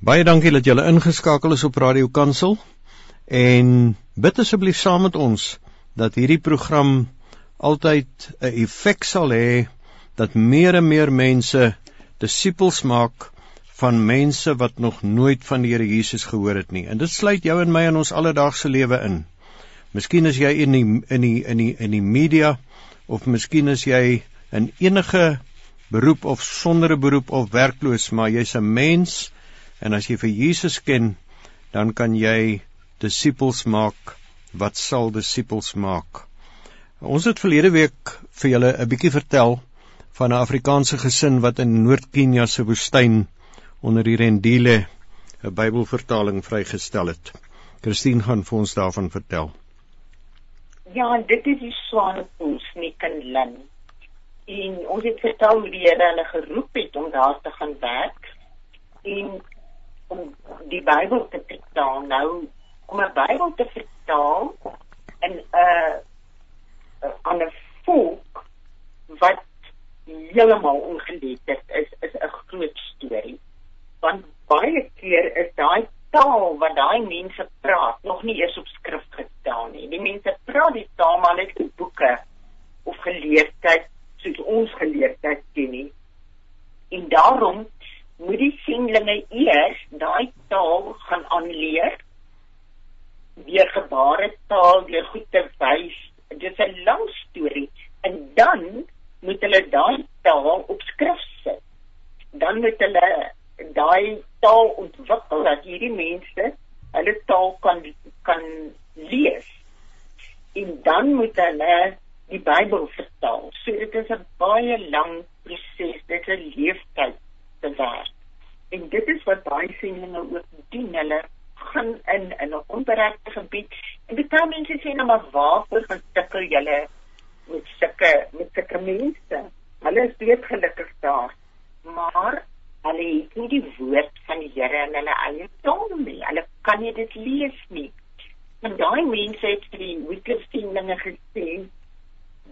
Baie dankie dat julle ingeskakel is op Radio Kansel en bid asseblief saam met ons dat hierdie program altyd 'n effek sal hê dat meer en meer mense disippels maak van mense wat nog nooit van die Here Jesus gehoor het nie. En dit sluit jou en my in ons alledaagse lewe in. Miskien is jy in die in die in die in die media of miskien is jy in enige beroep of sonder 'n beroep of werkloos, maar jy's 'n mens En as jy vir Jesus ken, dan kan jy disippels maak wat sal disippels maak. Ons het verlede week vir julle 'n bietjie vertel van 'n Afrikaanse gesin wat in Noord-Kenia se woestyn onder die Rendile 'n Bybelvertaling vrygestel het. Christine gaan vir ons daarvan vertel. Ja, dit is die Swanepoel Sneekenlin. En ons het vertel hoe die Here hulle geroep het om daar te gaan werk. En om die Bybel te vertaal nou om 'n Bybel te vertaal in 'n uh, aan 'n volk wat heeltemal ongeletterd is is 'n groot storie. Want baie keer is daai taal wat daai mense praat nog nie eers op skrif gestaan nie. Die mense praat die taal maar net in boeke of geleerdheid soos ons geleerdheid ken nie. En daarom moet die sendlinge eers daai taal gaan aanleer deur gebaretaal, deur goed te wys. Dit is 'n lang storie en dan moet hulle daai taal op skrif sit. Dan moet hulle daai taal ontwikkel dat hierdie mense hulle taal kan kan lees. En dan moet hulle die Bybel vertaal. So dit is 'n baie lang proses. Dit is 'n leeftyd te werk. En dit is wat baie sendinge ook doen. Hulle gaan in in 'n onbereikte gebied en baie mense sê nou maar waarvoor gaan sukkel julle met sulke met sulke mense? Hulle is baie gelukkig daar. Maar hulle het nie die woord van die Here in hulle eie taal nie. Hulle kan nie dit lees nie. En daai mense het vir die Wittgenstein gesê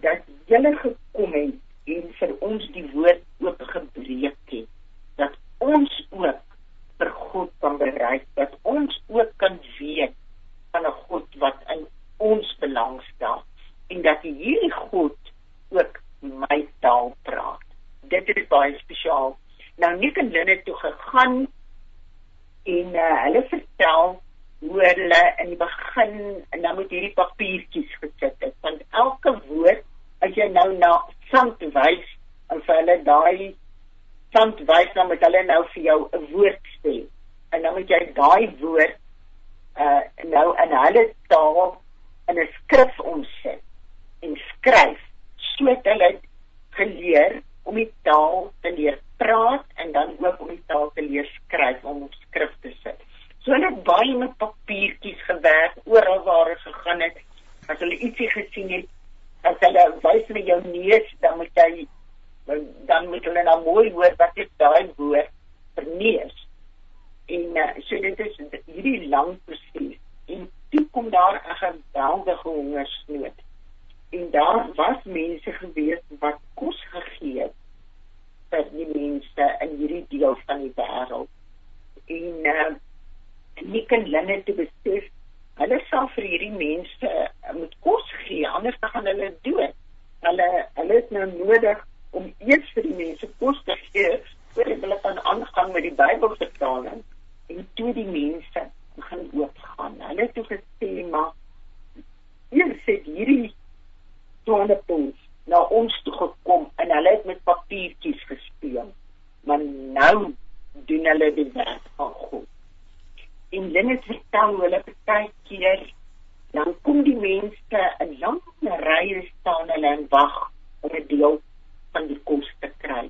dat hulle gekom het en vir ons die woord oop gebreek het dat ons ook vir God kan bereik dat ons ook kan weet van 'n God wat in ons belang staan en dat hierdie God ook my taal praat dit is baie spesiaal nou Nick en Lynn het toe gegaan en uh, hulle vertel hoe hulle in die begin en dan moet hierdie papiertjies gesit het want elke woord as jy nou na sand wys en vir hulle daai sand wys dan met hulle nou vir jou 'n woord sê. En dan moet jy daai woord uh nou in hulle taal in 'n skrif omsit skryf sodat hulle geleer om die taal te leer praat en dan ook om die taal te leer skryf om op skrif te sit. So hulle het baie met papiertjies gewerk oral waar hulle gegaan het. As hulle ietsie gesien het, as hulle wys met jou neus, dan moet jy dan moet hulle nou mooi hoor wat dit daai woord verneem. En uh, so dit is hierdie lang proses. En toe kom daar 'n geweldige hongersnood. En daar was mense gewees wat kos gegee het vir die mense in hierdie deel van die wêreld. En uh, nie kan hulle te besef hulle sal vir hierdie mense uh, moet kos gee anders gaan hulle dood. Hulle hulle is nou nodig om eers vir die mense kos te gee voordat hulle kan aangaan met die Bybelvertaling en toe die mense begin oopgaan. Hulle het toe gesê maar eers het hierdie sonnepuls na ons toe gekom en hulle het met papiertjies gespeel. Maar nou doen hulle die werk van God. En hulle het vertel hulle baie keer dan kom die mense in lange rye staan hulle en wag om 'n deel van die kos te kry.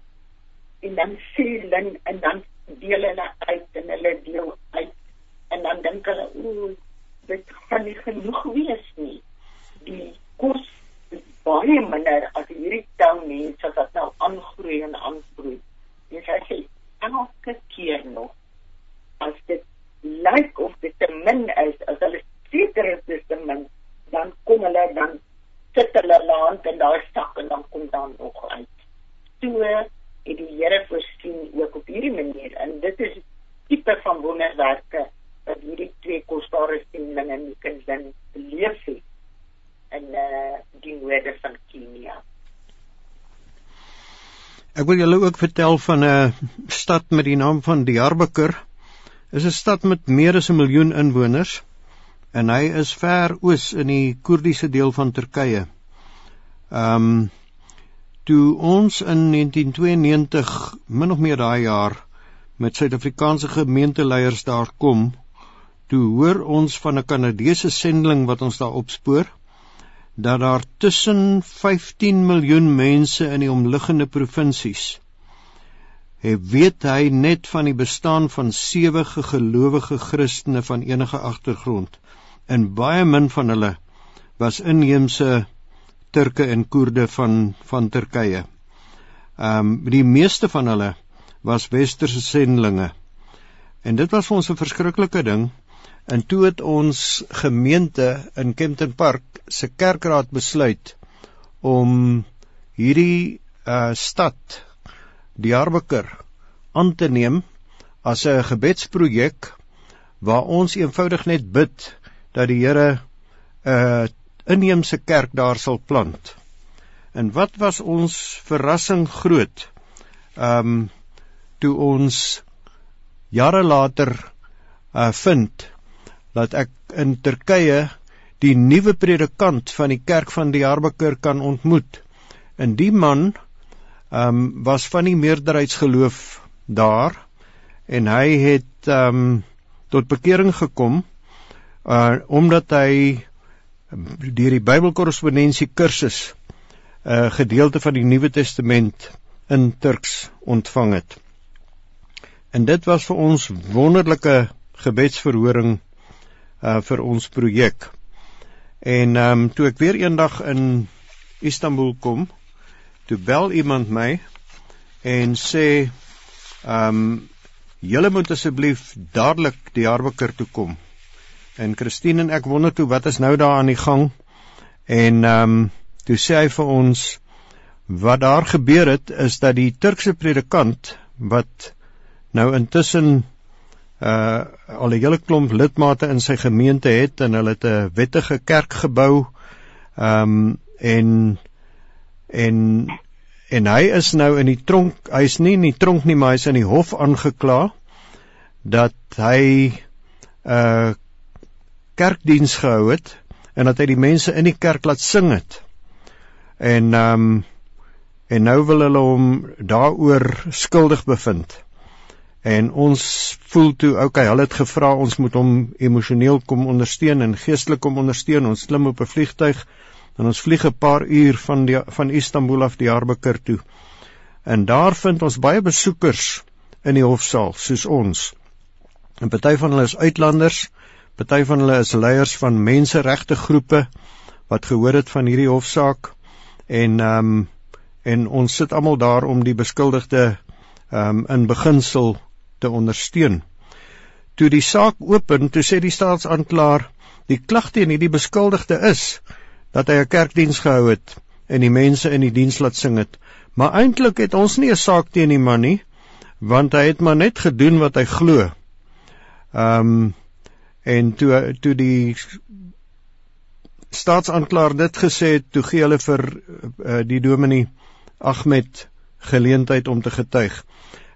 En dan sê hulle en dan deel hulle uit en hulle deel uit en dan dink hulle o, dit gaan nie genoeg wees nie. Die kos is baie minder as hierdie tou mense wat nou aangroei en aangroei. Dis as jy elke keer nog as dit lyk of dit te min is as hulle seker is dit te min, dan kom hulle dan sit hulle land in daai sak en dan kom dan nog uit. So het die Here voorsien ook op hierdie manier en dit is tipe van ek wil julle ook vertel van 'n stad met die naam van Diyarbakir. Is 'n stad met meer as 'n miljoen inwoners en hy is ver oos in die Koerdiese deel van Turkye. Ehm um, toe ons in 1992 min of meer daai jaar met Suid-Afrikaanse gemeenteleiers daar kom, toe hoor ons van 'n Kanadese sendeling wat ons daar opspoor dat daar tussen 15 miljoen mense in die omliggende provinsies het weet hy net van die bestaan van sewe gelowige Christene van enige agtergrond en baie min van hulle was inheemse Turke en Koerde van van Turkye. Ehm um, die meeste van hulle was westerse sendlinge. En dit was vir ons 'n verskriklike ding En toe het ons gemeente in Kempton Park se kerkraad besluit om hierdie uh stad Diyarbakir aan te neem as 'n gebedsprojek waar ons eenvoudig net bid dat die Here 'n uh, inheemse kerk daar sal plant. En wat was ons verrassing groot. Um toe ons jare later uh vind dat ek in Turkye die nuwe predikant van die kerk van die Diyarbakir kan ontmoet. En die man ehm um, was van die meerderheidsgeloof daar en hy het ehm um, tot bekering gekom uh omdat hy deur die Bybelkorrespondensie kursus 'n uh, gedeelte van die Nuwe Testament in Turks ontvang het. En dit was vir ons wonderlike gebedsverhoring uh vir ons projek. En ehm um, toe ek weer eendag in Istanbul kom, toe bel iemand my en sê ehm um, julle moet asseblief dadelik die Diyarbakir toe kom. En Christine en ek wonder toe wat is nou daar aan die gang? En ehm um, toe sê hy vir ons wat daar gebeur het is dat die Turkse predikant wat nou intussen uh al 'n hele klomp lidmate in sy gemeente het en hulle het 'n wettige kerk gebou. Ehm um, en en en hy is nou in die tronk. Hy's nie in die tronk nie, maar hy's in die hof aangekla dat hy 'n uh, kerkdiens gehou het en dat hy die mense in die kerk laat sing het. En ehm um, en nou wil hulle hom daaroor skuldig bevind en ons voel toe okay hulle het gevra ons moet hom emosioneel kom ondersteun en geestelik kom ondersteun. Ons klim op 'n vliegtyg en ons vlieg 'n paar uur van die van Istanbul af Diyarbakir toe. En daar vind ons baie besoekers in die hofsaal soos ons. En party van hulle is uitlanders party van hulle is leiers van menseregte groepe wat gehoor het van hierdie hofsaak. En ehm um, en ons sit almal daar om die beskuldigde ehm um, in beginsel te ondersteun. Toe die saak open, toe sê die staatsaanklaer die klag teen hierdie beskuldigde is dat hy 'n kerkdiens gehou het en die mense in die diens laat sing het. Maar eintlik het ons nie 'n saak teen die man nie, want hy het maar net gedoen wat hy glo. Ehm um, en toe toe die staatsaanklaer dit gesê het, toe gee hulle vir uh, die dominee Ahmed geleentheid om te getuig.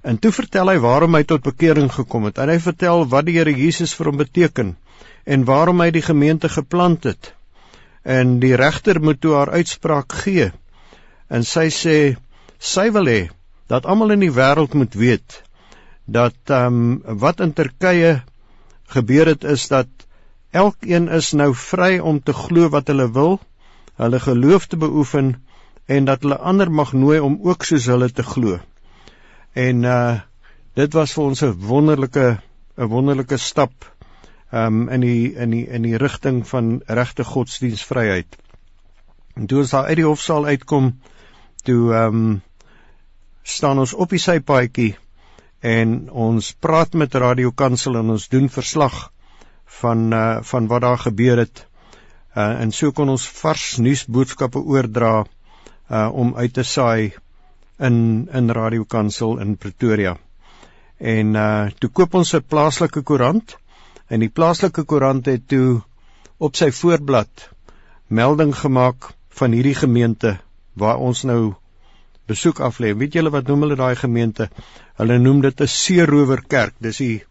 En toe vertel hy waarom hy tot bekering gekom het. En hy vertel wat die Here Jesus vir hom beteken en waarom hy die gemeente geplant het. En die regter moet toe haar uitspraak gee. En sy sê sy wil hê dat almal in die wêreld moet weet dat ehm um, wat in Turkye gebeur het is dat elkeen is nou vry om te glo wat hulle wil, hulle geloof te beoefen en dat hulle ander mag nooi om ook soos hulle te glo. En uh dit was vir ons 'n wonderlike 'n wonderlike stap um in die in die in die rigting van regte godsdienstvryheid. En toe ons daar uit die hofsaal uitkom, toe um staan ons op die sypaadjie en ons praat met Radio Kansel en ons doen verslag van uh van wat daar gebeur het. Uh en so kon ons vars nuusboodskappe oordra uh om uit te saai in in Radio Kansel in Pretoria. En uh toe koop ons 'n plaaslike koerant en die plaaslike koerant het toe op sy voorblad melding gemaak van hierdie gemeente waar ons nou besoek af lê. Weet julle wat noem hulle daai gemeente? Hulle noem dit 'n seerowerkerk. Dis die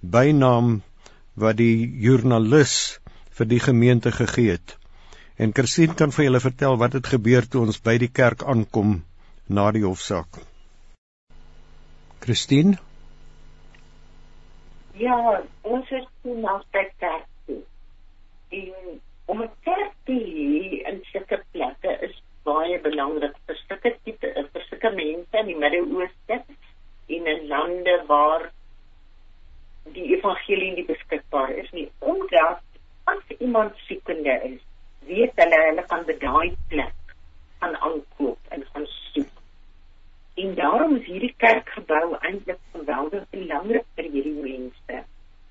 bynaam wat die joernalis vir die gemeente gegee het. En Christine kan vir julle vertel wat het gebeur toe ons by die kerk aankom na die hofsaak. Christine? Ja, ons is toe na die kerk toe. En om 'n kerk te hê in sulke plekke is baie belangrik vir sulke tipe vir sulke mense in die Midde-Ooste en in lande waar die evangelie nie beskikbaar is nie. Omdat as iemand siekende is, weet hulle hulle kan by daai plek gaan aankoop en gaan soek. En daarom is hierdie kerkgebou eintlik geweldig belangrik vir hierdie mense.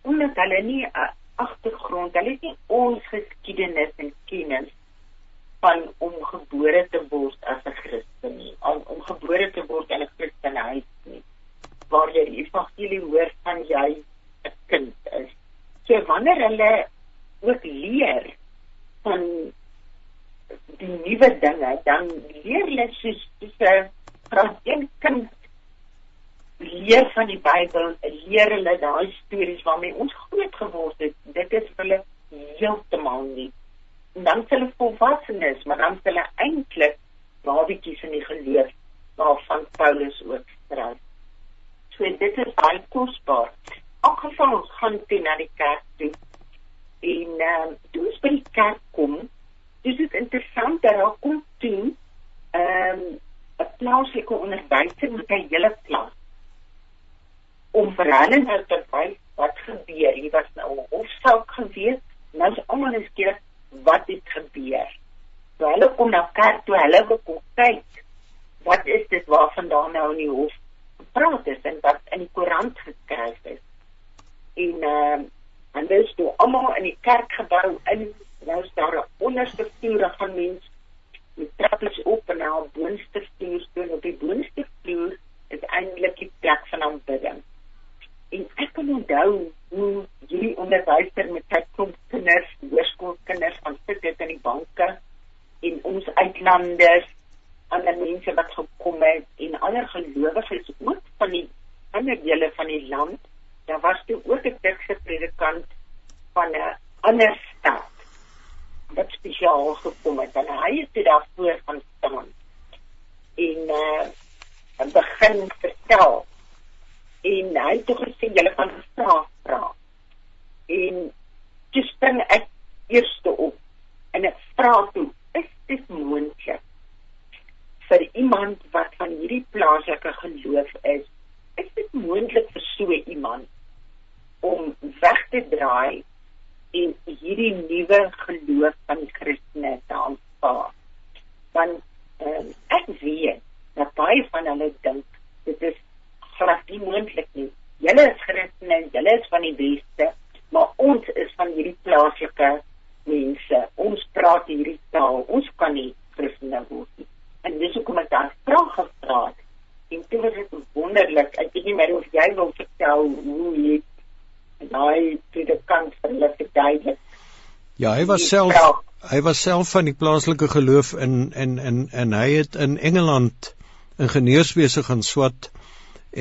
Omdat hulle nie 'n agtergrond, hulle het nie ons geskiedenis en kennis van om gebore te word as 'n Christen nie, om, om gebore te word in 'n Christenhuis nie. Waar jy die evangelie hoor van jy 'n kind is. So wanneer hulle ook leer van die nuwe dinge, dan leer hulle soos 'n graad 1 kind leer van die Bybel, leer hulle daai stories waarmee ons groot geword het. Dit is vir hulle heeltemal nie. En dan s hulle volwassenes, maar dan s hulle eintlik babietjies in die geloof waarvan Paulus ook skryf. So dit is baie kosbaar. Ook geval ons gaan toe na die kerk toe. En uh, toe ons by die kerk kom, dis dit interessant dat daar kom toe ehm um, 'n plaaslike onderwyser met 'n hele klas om vir hulle nou te wys wat gebeur. Hier was nou 'n hofsaak gewees. Nou is almal net keer wat het gebeur. So hulle kom na kerk toe, hulle wil kom kyk wat is dit waarvandaan nou in die hof gepraat is en wat in die koerant geskryf is. En ehm uh, en dis toe almal in die kerkgebou in nou is daar 'n onderste vloer van mense die trappes op en nou boonste vloer toe op die boonste vloer is eintlik die plek van aanbidding. En ek kan onthou hoe hierdie onderwyser met sy klomp kinders, hoërskoolkinders aan sit dit in die banke en ons uitlanders, ander mense wat gekom het en ander gelowiges ook van die ander dele van die land. Daar was toe ook 'n tekste predikant van 'n ander stad wat spesiaal gekom het. En hy het dit daarvoor van staan. En uh begin vertel. En hy het gesê julle kan vra vra en dis dan ek eerste op en ek vra toe is dit moontlik vir iemand wat van hierdie plaaslike geloof is is dit moontlik vir so iemand om weg te draai en hierdie nuwe geloof van Christene te aanvaar. Want um, ek weet dat baie van hulle dink dit is glad nie moontlik nie. Julle is Christene, julle is van die beste, maar ons is van hierdie plaaslike mense. Ons praat hierdie taal. Ons kan nie Christene word nie. En dis hoekom ek daai vraag gevra het. En dit was wonderlik. Ek weet nie meer of jy wil vertel hoe jy daai predikant vir hulle verduidelik. Ja, hy was self hy was self van die plaaslike geloof in en en en hy het in Engeland ingenieurswese gaan swat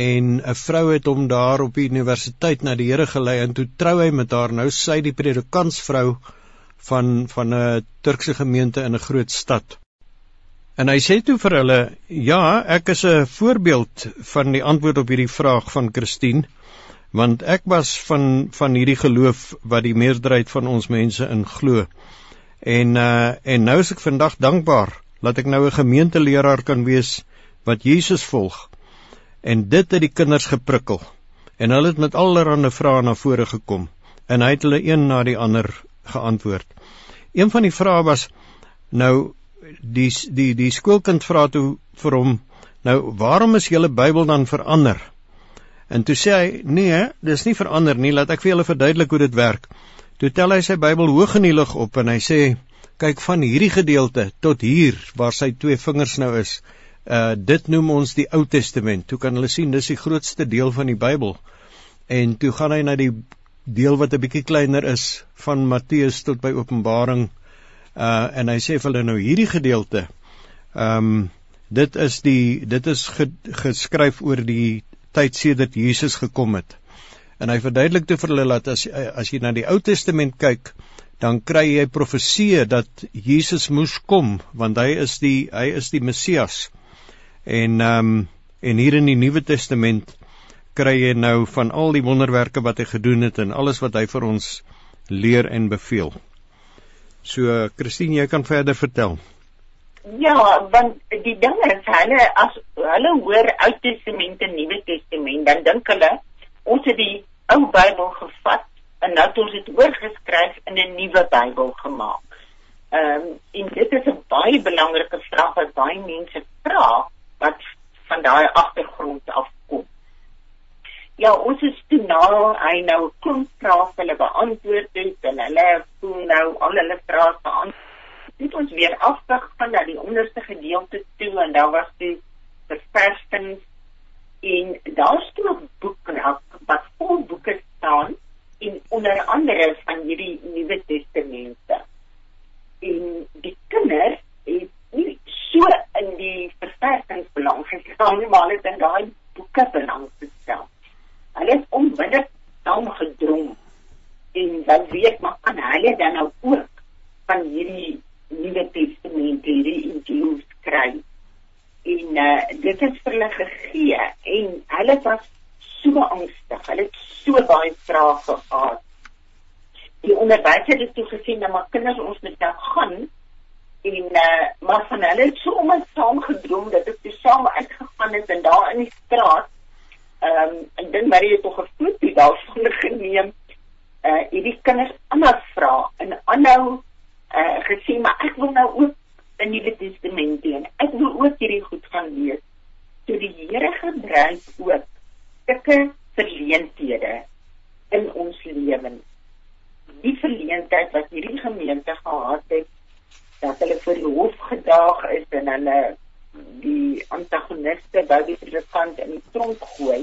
en 'n vrou het hom daar op die universiteit na die Here gelei en toe trou hy met haar. Nou sy die predikantsvrou van van 'n Turkse gemeente in 'n groot stad. En hy sê toe vir hulle: "Ja, ek is 'n voorbeeld van die antwoord op hierdie vraag van Christine want ek was van van hierdie geloof wat die meerderheid van ons mense in glo. En uh en nou is ek vandag dankbaar dat ek nou 'n gemeenteleraar kan wees wat Jesus volg. En dit het die kinders geprikkel. En hulle het met allerlei vrae na vore gekom en hy het hulle een na die ander geantwoord. Een van die vrae was nou die die die skoolkind vra toe vir hom nou waarom is julle Bybel dan verander? En toe sê hy: "Nee, dis nie verander nie, laat ek vir julle verduidelik hoe dit werk." Toe tel hy sy Bybel hoog in die lug op en hy sê: "Kyk van hierdie gedeelte tot hier waar sy twee vingers nou is. Uh dit noem ons die Ou Testament. Toe kan hulle sien dis die grootste deel van die Bybel. En toe gaan hy na die deel wat 'n bietjie kleiner is van Matteus tot by Openbaring. Uh en hy sê vir hulle nou hierdie gedeelte ehm um, dit is die dit is ge, geskryf oor die tyd sedert Jesus gekom het. En hy verduidelik te vir hulle dat as as jy na die Ou Testament kyk, dan kry jy profeseë dat Jesus moes kom want hy is die hy is die Messias. En ehm um, en hier in die Nuwe Testament kry jy nou van al die wonderwerke wat hy gedoen het en alles wat hy vir ons leer en beveel. So Christine, jy kan verder vertel. Ja, want die ding is hulle as hulle hoor Ou Testament en Nuwe Testament, dan dink hulle ons het die ou Bybel gevat en nou het ons dit oorgeskryf in 'n nuwe Bybel gemaak. Ehm um, en dit is 'n baie belangrike vraag wat baie mense vra wat van daai agtergrond afkom. Ja, ons is toe nou hy nou kom vra hulle beantwoord het en hulle voel nou al hulle vrae beantwoord het ons weer afdag van die onderste gedeelte toe en daar was die verversings en daar staan 'n boekrak wat vol boeke staan en onder andere van hierdie Nuwe Testamente. En die kinders het nie so in die verversings belang gestaan nie, maar het in daai boeke belang gestel. Hulle het onmiddellik saam gedrom en dan weet maar kan hulle dan nou ook van hierdie Nuwe Testament hierdie injil skryf. En uh, dit is vir hulle gegee en hulle was so angstig. Hulle het so baie vrae gehad. Die onderwyser het toe gesien dat maar kinders ons moet nou gaan en uh, maar van hulle het so om ons saam gedroom dat ek saam uitgegaan het en daar in die straat ehm um, en dan Marie het tog 'n foto daarvan geneem. Uh hierdie kinders ander vra en aanhou uh, gesê maar ek wil nou ook 'n nuwe testament hê. Ek wil ook hierdie goed gaan lees. So die Here gebruik ook sulke verleenthede in ons lewens. Die verleentheid wat hierdie gemeente gehad het dat hulle vir die hof gedaag is en hulle die antagoniste by die predikant in die tronk gooi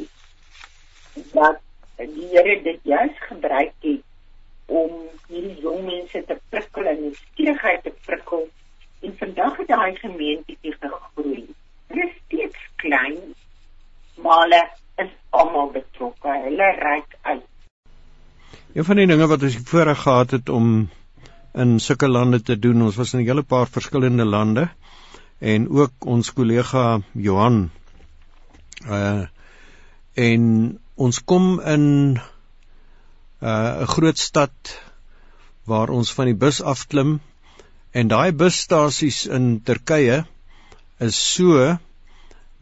dat die Here dit juis gebruik het om hierdie jong mense te prikkel en nuuskierigheid te prikkel. En vandag het daai gemeente hier gegroei. Hulle is steeds klein, maar hulle is almal betrokke. Hulle reik uit. Een van die dinge wat ons voorreg gehad het om in sulke lande te doen, ons was in 'n hele paar verskillende lande en ook ons kollega Johan uh en ons kom in uh 'n groot stad waar ons van die bus afklim en daai busstasies in Turkye is so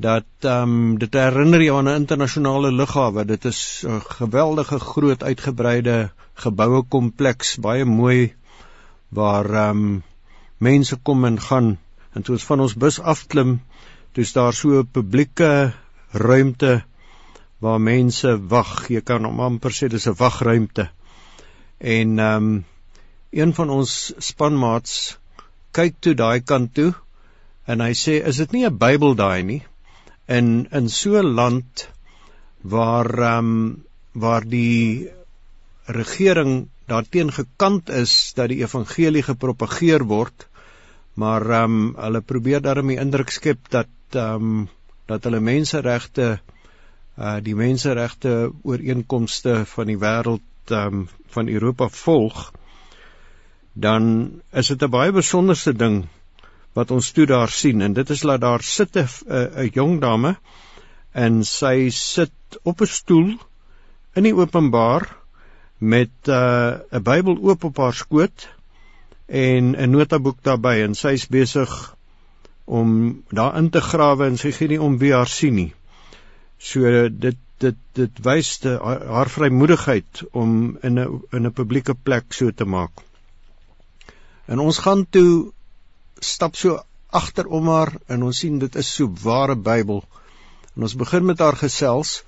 dat ehm um, dit herinner jou aan 'n internasionale lughawe. Dit is 'n geweldige groot uitgebreide geboue kompleks, baie mooi waar ehm um, mense kom en gaan. En toe ons van ons bus afklim, dis daar so 'n publieke ruimte waar mense wag. Jy kan hom amper sê dis 'n wagruimte. En ehm um, een van ons spanmaats kyk toe daai kant toe en hy sê is dit nie 'n Bybel daai nie? In in so 'n land waar ehm um, waar die regering daarteen gekant is dat die evangelie gepropageer word maar ehm um, hulle probeer daarmee indruk skep dat ehm um, dat hulle menseregte uh die menseregte ooreenkomste van die wêreld um, van Europa volg dan is dit 'n baie besonderse ding wat ons toe daar sien en dit is dat daar sit 'n 'n jong dame en sy sit op 'n stoel in die openbaar met 'n uh, Bybel oop op haar skoot en 'n notaboek daarbey en sy's besig om daarin te grawe en sy gee nie om wie haar sien nie. So dit dit dit wys te haar vrymoedigheid om in 'n in 'n publieke plek so te maak. En ons gaan toe stap so agterom haar en ons sien dit is so ware Bybel. En ons begin met haar gesels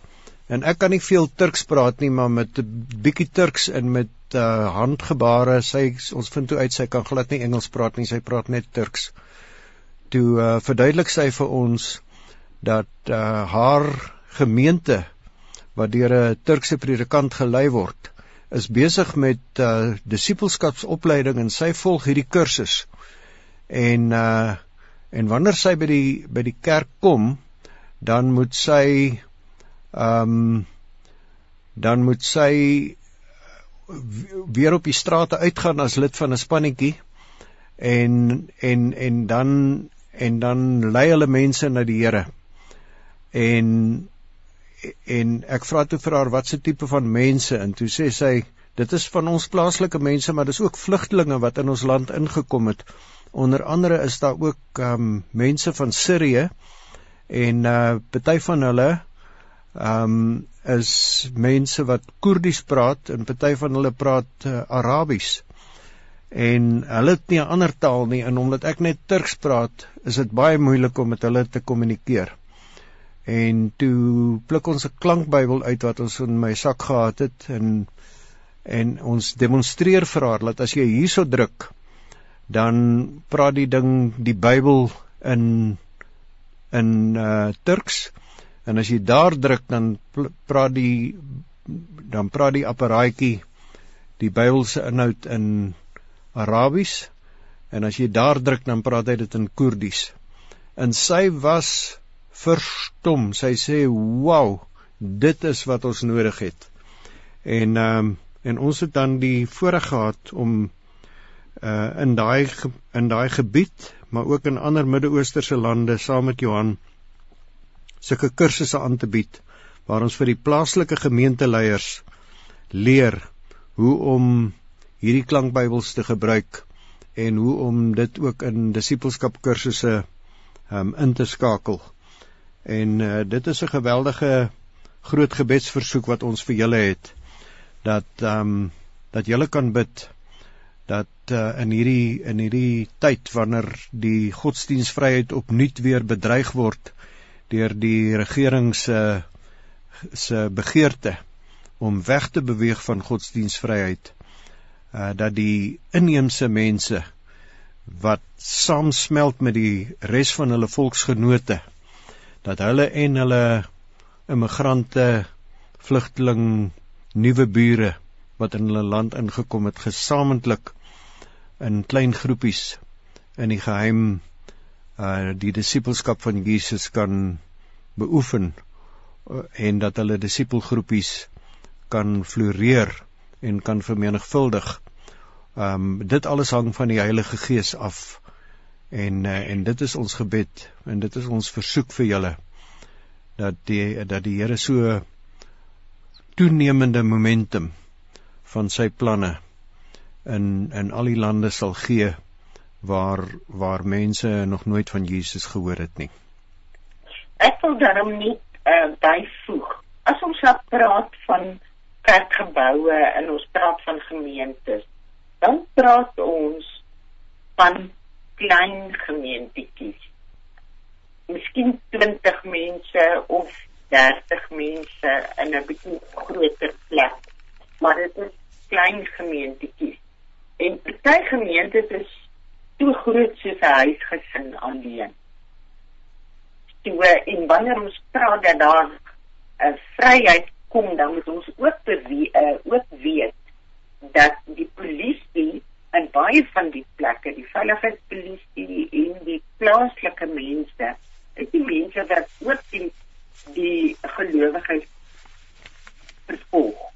en ek kan nie veel Turks praat nie, maar met 'n bietjie Turks en met uh, handgebare, sy ons vind toe uit sy kan glad nie Engels praat nie, sy praat net Turks. Toe uh, verduidelik sy vir ons dat uh, haar gemeente wat deur 'n Turkse predikant gelei word, is besig met uh disippelskapsopleiding en sy volg hierdie kursus. En uh En wanneer sy by die by die kerk kom, dan moet sy ehm um, dan moet sy weer op die strate uitgaan as lid van 'n spannetjie en en en dan en dan lei hulle mense na die Here. En en ek vra toe vir haar wat se tipe van mense en toe sê sy dit is van ons plaaslike mense maar dis ook vlugtelinge wat in ons land ingekom het. Onder andere is daar ook um mense van Sirië en uh party van hulle um is mense wat Koerdies praat en party van hulle praat uh, Arabies. En hulle het nie 'n ander taal nie en omdat ek net Turks praat, is dit baie moeilik om met hulle te kommunikeer. En toe pluk ons 'n klankbybel uit wat ons in my sak gehad het en en ons demonstreer vir haar dat as jy hierso druk, dan praat die ding die Bybel in in uh Turks En as jy daar druk dan praat die dan praat die apparaatjie die Bybelse inhoud in Arabies en as jy daar druk dan praat hy dit in Koerdies. En sy was verstom. Sy sê, "Wow, dit is wat ons nodig het." En ehm um, en ons het dan die voorreg gehad om uh in daai in daai gebied, maar ook in ander Midde-Oosterse lande saam met Johan sulke kursusse aan te bied waar ons vir die plaaslike gemeenteleiers leer hoe om hierdie klankbybels te gebruik en hoe om dit ook in disippelskap kursusse um, in te skakel. En uh, dit is 'n geweldige groot gebedsversoek wat ons vir julle het. Dat ehm um, dat julle kan bid. Dat uh, in hierdie in hierdie tyd wanneer die godsdienstvryheid opnuut weer bedreig word deur die regering se se begeerte om weg te beweeg van godsdienstvryheid uh dat die inheemse mense wat saamsmelt met die res van hulle volksgenote dat hulle en hulle immigrante vlugteling nuwe bure wat in hulle land ingekom het gesamentlik in klein groepies in die geheim uh die disippelskap van Jesus kan beoefen uh, en dat hulle disipelgroepies kan floreer en kan vermenigvuldig. Um dit alles hang van die Heilige Gees af. En uh, en dit is ons gebed en dit is ons versoek vir julle dat die dat die Here so toenemende momentum van sy planne in in al die lande sal gee waar waar mense nog nooit van Jesus gehoor het nie. Ek wil daarom net uh, byvoeg. As ons nou praat van kerkgeboue en ons praat van gemeentes, dan praat ons van klein gemeentetjies. Miskien 20 mense of 30 mense in 'n bietjie groter plek. Maar dit is klein gemeentetjies. En party gemeentes is so groot soos 'n huisgesin alleen. So en wanneer ons praat dat daar 'n vryheid kom, dan moet ons ook bewe uh, ook weet dat die polisie en baie van die plekke, die veiligheidspolisie en die plaaslike mense, is die mense wat ook die die gelowiges vervolg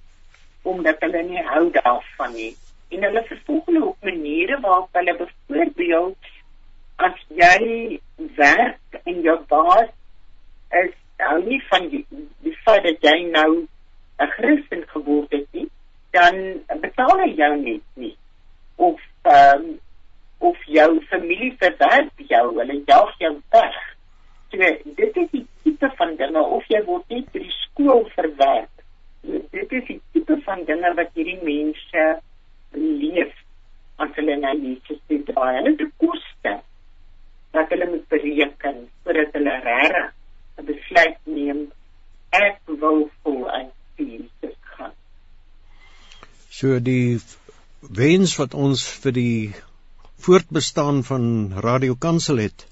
omdat hulle nie hou daarvan nie. En hulle vervolg hulle op maniere waarop hulle byvoorbeeld as jy werk en jou baas is nou nie van die, die feit dat jy nou 'n Christen geword het nie, dan betaal hy jou net nie of ehm um, of jou familie verwerp jou hulle jaag jou weg. So dit is die tipe van dinge of jy word net by die skool verwerp. Dit is die tipe van dinge wat hierdie mense leef as hulle na Jesus toe draai. Hulle het koste wat hulle moet bereken voordat hulle regtig 'n besluit neem ek wil voluit Jesus gaan. So die wens wat ons vir die voortbestaan van Radio Kansel het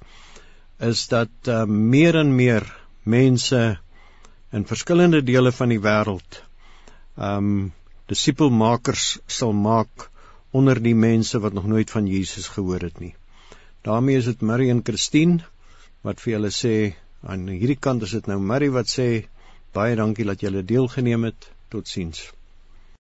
is dat uh, meer en meer mense in verskillende dele van die wêreld um disipelmakers sal maak onder die mense wat nog nooit van Jesus gehoor het nie. daarmee is dit Marie en Christine wat vir julle sê aan hierdie kant is dit nou Marie wat sê baie dankie dat julle deelgeneem het. Totsiens.